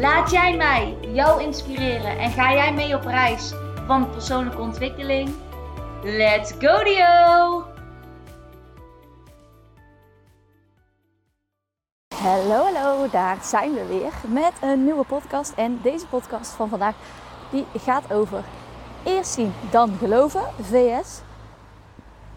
Laat jij mij jou inspireren en ga jij mee op reis van persoonlijke ontwikkeling? Let's go Dio! Hallo, hallo, daar zijn we weer met een nieuwe podcast. En deze podcast van vandaag die gaat over eerst zien, dan geloven. VS.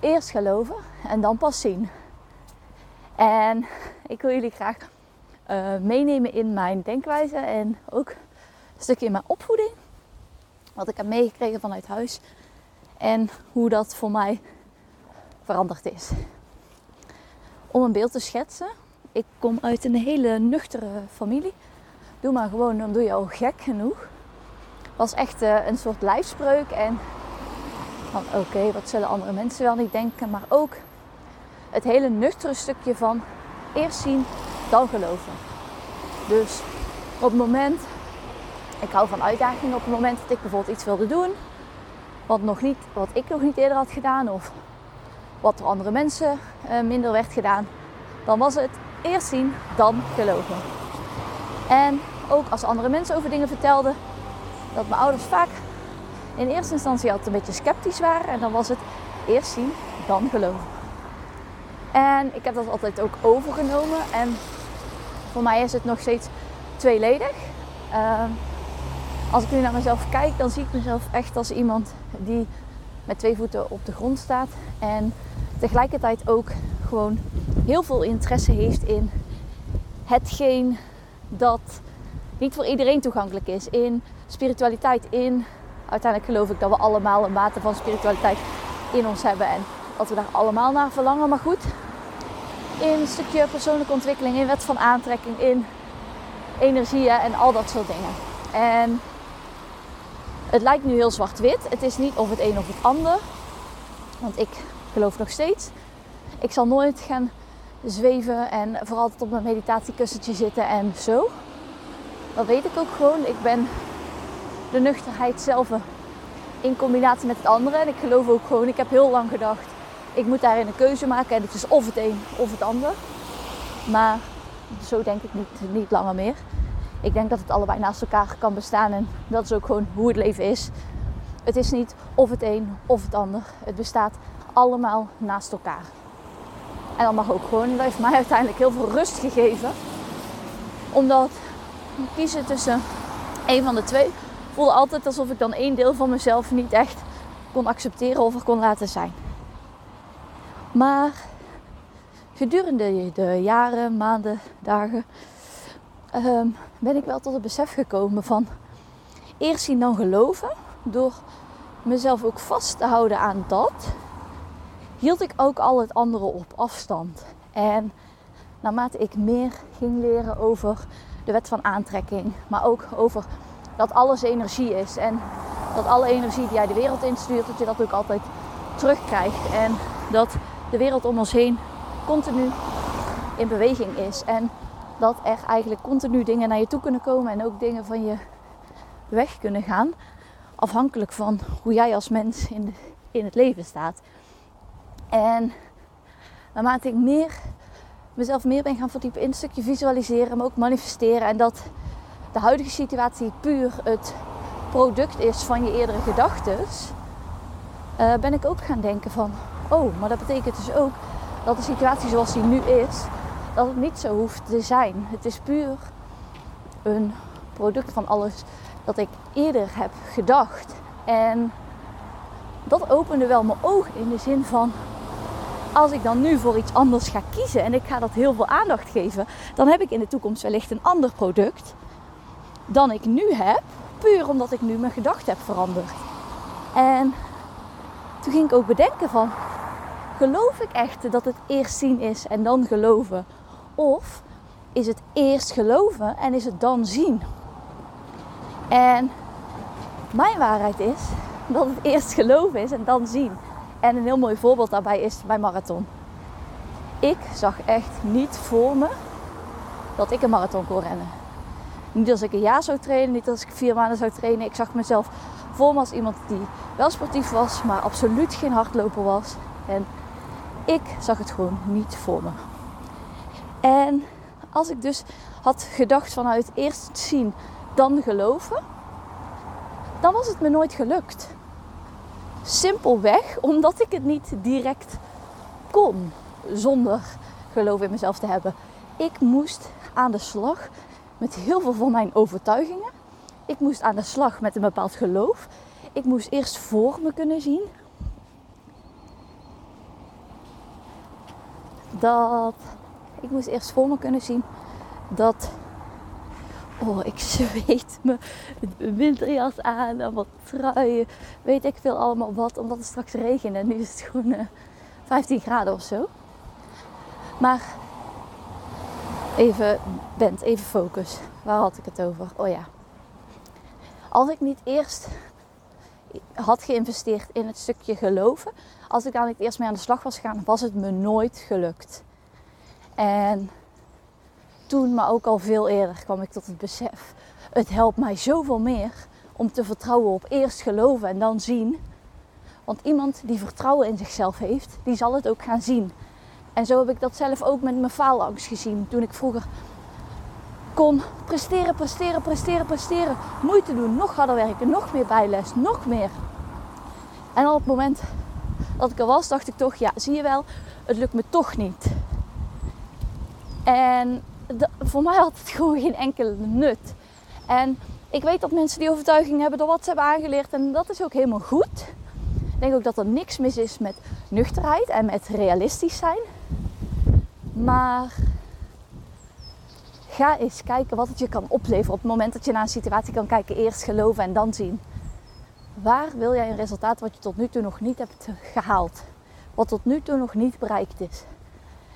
Eerst geloven en dan pas zien. En ik wil jullie graag uh, meenemen in mijn denkwijze en ook een stukje in mijn opvoeding. Wat ik heb meegekregen vanuit huis en hoe dat voor mij veranderd is. Om een beeld te schetsen. Ik kom uit een hele nuchtere familie. Doe maar gewoon, dan doe je al gek genoeg. Was echt uh, een soort lijfspreuk en van oké, wat zullen andere mensen wel niet denken, maar ook het hele nuchtere stukje van eerst zien, dan geloven. Dus op het moment, ik hou van uitdagingen, op het moment dat ik bijvoorbeeld iets wilde doen, wat, nog niet, wat ik nog niet eerder had gedaan of wat door andere mensen uh, minder werd gedaan, dan was het eerst zien, dan geloven. En ook als andere mensen over dingen vertelden, dat mijn ouders vaak in eerste instantie altijd een beetje sceptisch waren. En dan was het eerst zien, dan geloven. En ik heb dat altijd ook overgenomen. En voor mij is het nog steeds tweeledig. Uh, als ik nu naar mezelf kijk, dan zie ik mezelf echt als iemand die met twee voeten op de grond staat. En tegelijkertijd ook gewoon heel veel interesse heeft in hetgeen dat niet voor iedereen toegankelijk is. In spiritualiteit, in uiteindelijk geloof ik dat we allemaal een mate van spiritualiteit in ons hebben. En dat we daar allemaal naar verlangen. Maar goed, in een stukje persoonlijke ontwikkeling, in wet van aantrekking, in energieën en al dat soort dingen. En het lijkt nu heel zwart-wit. Het is niet of het een of het ander. Want ik geloof nog steeds. Ik zal nooit gaan zweven en vooral op mijn meditatiekussentje zitten en zo. Dat weet ik ook gewoon. Ik ben de nuchterheid zelf in combinatie met het andere. En ik geloof ook gewoon, ik heb heel lang gedacht, ik moet daarin een keuze maken. En het is of het een of het ander. Maar zo denk ik niet, niet langer meer. Ik denk dat het allebei naast elkaar kan bestaan. En dat is ook gewoon hoe het leven is. Het is niet of het een of het ander. Het bestaat allemaal naast elkaar. En dat mag ook gewoon. Dat heeft mij uiteindelijk heel veel rust gegeven. Omdat kiezen tussen een van de twee voelde altijd alsof ik dan één deel van mezelf niet echt kon accepteren of er kon laten zijn. Maar gedurende de jaren, maanden, dagen ehm, ben ik wel tot het besef gekomen van eerst zien dan geloven. Door mezelf ook vast te houden aan dat, hield ik ook al het andere op afstand. En naarmate ik meer ging leren over de wet van aantrekking, maar ook over dat alles energie is. En dat alle energie die jij de wereld instuurt, dat je dat ook altijd terugkrijgt. En dat de wereld om ons heen continu in beweging is. En dat er eigenlijk continu dingen naar je toe kunnen komen en ook dingen van je weg kunnen gaan. Afhankelijk van hoe jij als mens in, in het leven staat. En naarmate ik meer, mezelf meer ben gaan verdiepen in een stukje visualiseren, maar ook manifesteren. En dat de huidige situatie puur het product is van je eerdere gedachten, uh, ben ik ook gaan denken van, oh, maar dat betekent dus ook dat de situatie zoals die nu is, dat het niet zo hoeft te zijn. Het is puur een product van alles dat ik eerder heb gedacht. En dat opende wel mijn ogen in de zin van, als ik dan nu voor iets anders ga kiezen en ik ga dat heel veel aandacht geven, dan heb ik in de toekomst wellicht een ander product dan ik nu heb, puur omdat ik nu mijn gedachten heb veranderd. En toen ging ik ook bedenken van, geloof ik echt dat het eerst zien is en dan geloven? Of is het eerst geloven en is het dan zien. En mijn waarheid is dat het eerst geloven is en dan zien. En een heel mooi voorbeeld daarbij is mijn marathon. Ik zag echt niet voor me dat ik een marathon kon rennen. Niet als ik een jaar zou trainen, niet als ik vier maanden zou trainen. Ik zag mezelf voor me als iemand die wel sportief was, maar absoluut geen hardloper was. En ik zag het gewoon niet voor me. En als ik dus had gedacht vanuit eerst zien, dan geloven, dan was het me nooit gelukt. Simpelweg omdat ik het niet direct kon zonder geloof in mezelf te hebben. Ik moest aan de slag met heel veel van mijn overtuigingen. Ik moest aan de slag met een bepaald geloof. Ik moest eerst voor me kunnen zien dat ik moest eerst voor me kunnen zien dat oh ik zweet me winterjas aan en wat truien, weet ik veel allemaal wat, omdat het straks regent en nu is het gewoon uh, eh, 15 graden of zo. Maar even, Bent, even focus. Waar had ik het over? Oh ja. Als ik niet eerst had geïnvesteerd in het stukje geloven, als ik daar niet eerst mee aan de slag was gegaan, was het me nooit gelukt. En toen, maar ook al veel eerder, kwam ik tot het besef: het helpt mij zoveel meer om te vertrouwen op eerst geloven en dan zien. Want iemand die vertrouwen in zichzelf heeft, die zal het ook gaan zien. En zo heb ik dat zelf ook met mijn faalangst gezien. Toen ik vroeger kon presteren, presteren, presteren, presteren. Moeite doen, nog harder werken, nog meer bijles, nog meer. En op het moment dat ik er was, dacht ik toch, ja, zie je wel, het lukt me toch niet. En voor mij had het gewoon geen enkele nut. En ik weet dat mensen die overtuiging hebben door wat ze hebben aangeleerd. En dat is ook helemaal goed. Ik denk ook dat er niks mis is met nuchterheid en met realistisch zijn. Maar ga eens kijken wat het je kan opleveren op het moment dat je naar een situatie kan kijken. Eerst geloven en dan zien. Waar wil jij een resultaat wat je tot nu toe nog niet hebt gehaald? Wat tot nu toe nog niet bereikt is?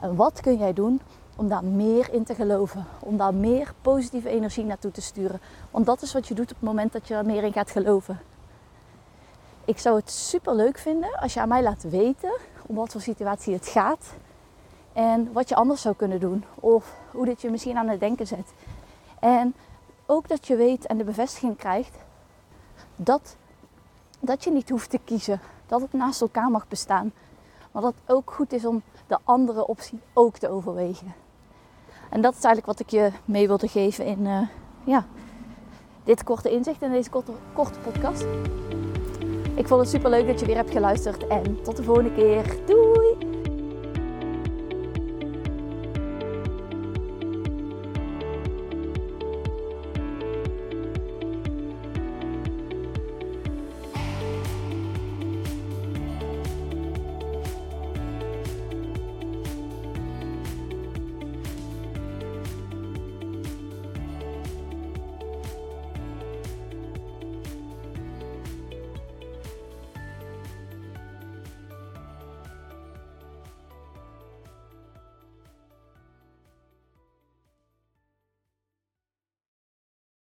En wat kun jij doen om daar meer in te geloven? Om daar meer positieve energie naartoe te sturen? Want dat is wat je doet op het moment dat je er meer in gaat geloven. Ik zou het super leuk vinden als je aan mij laat weten om wat voor situatie het gaat. En wat je anders zou kunnen doen. Of hoe dit je misschien aan het denken zet. En ook dat je weet en de bevestiging krijgt dat, dat je niet hoeft te kiezen. Dat het naast elkaar mag bestaan. Maar dat het ook goed is om de andere optie ook te overwegen. En dat is eigenlijk wat ik je mee wilde geven in uh, ja, dit korte inzicht in deze korte, korte podcast. Ik vond het super leuk dat je weer hebt geluisterd en tot de volgende keer. Doei!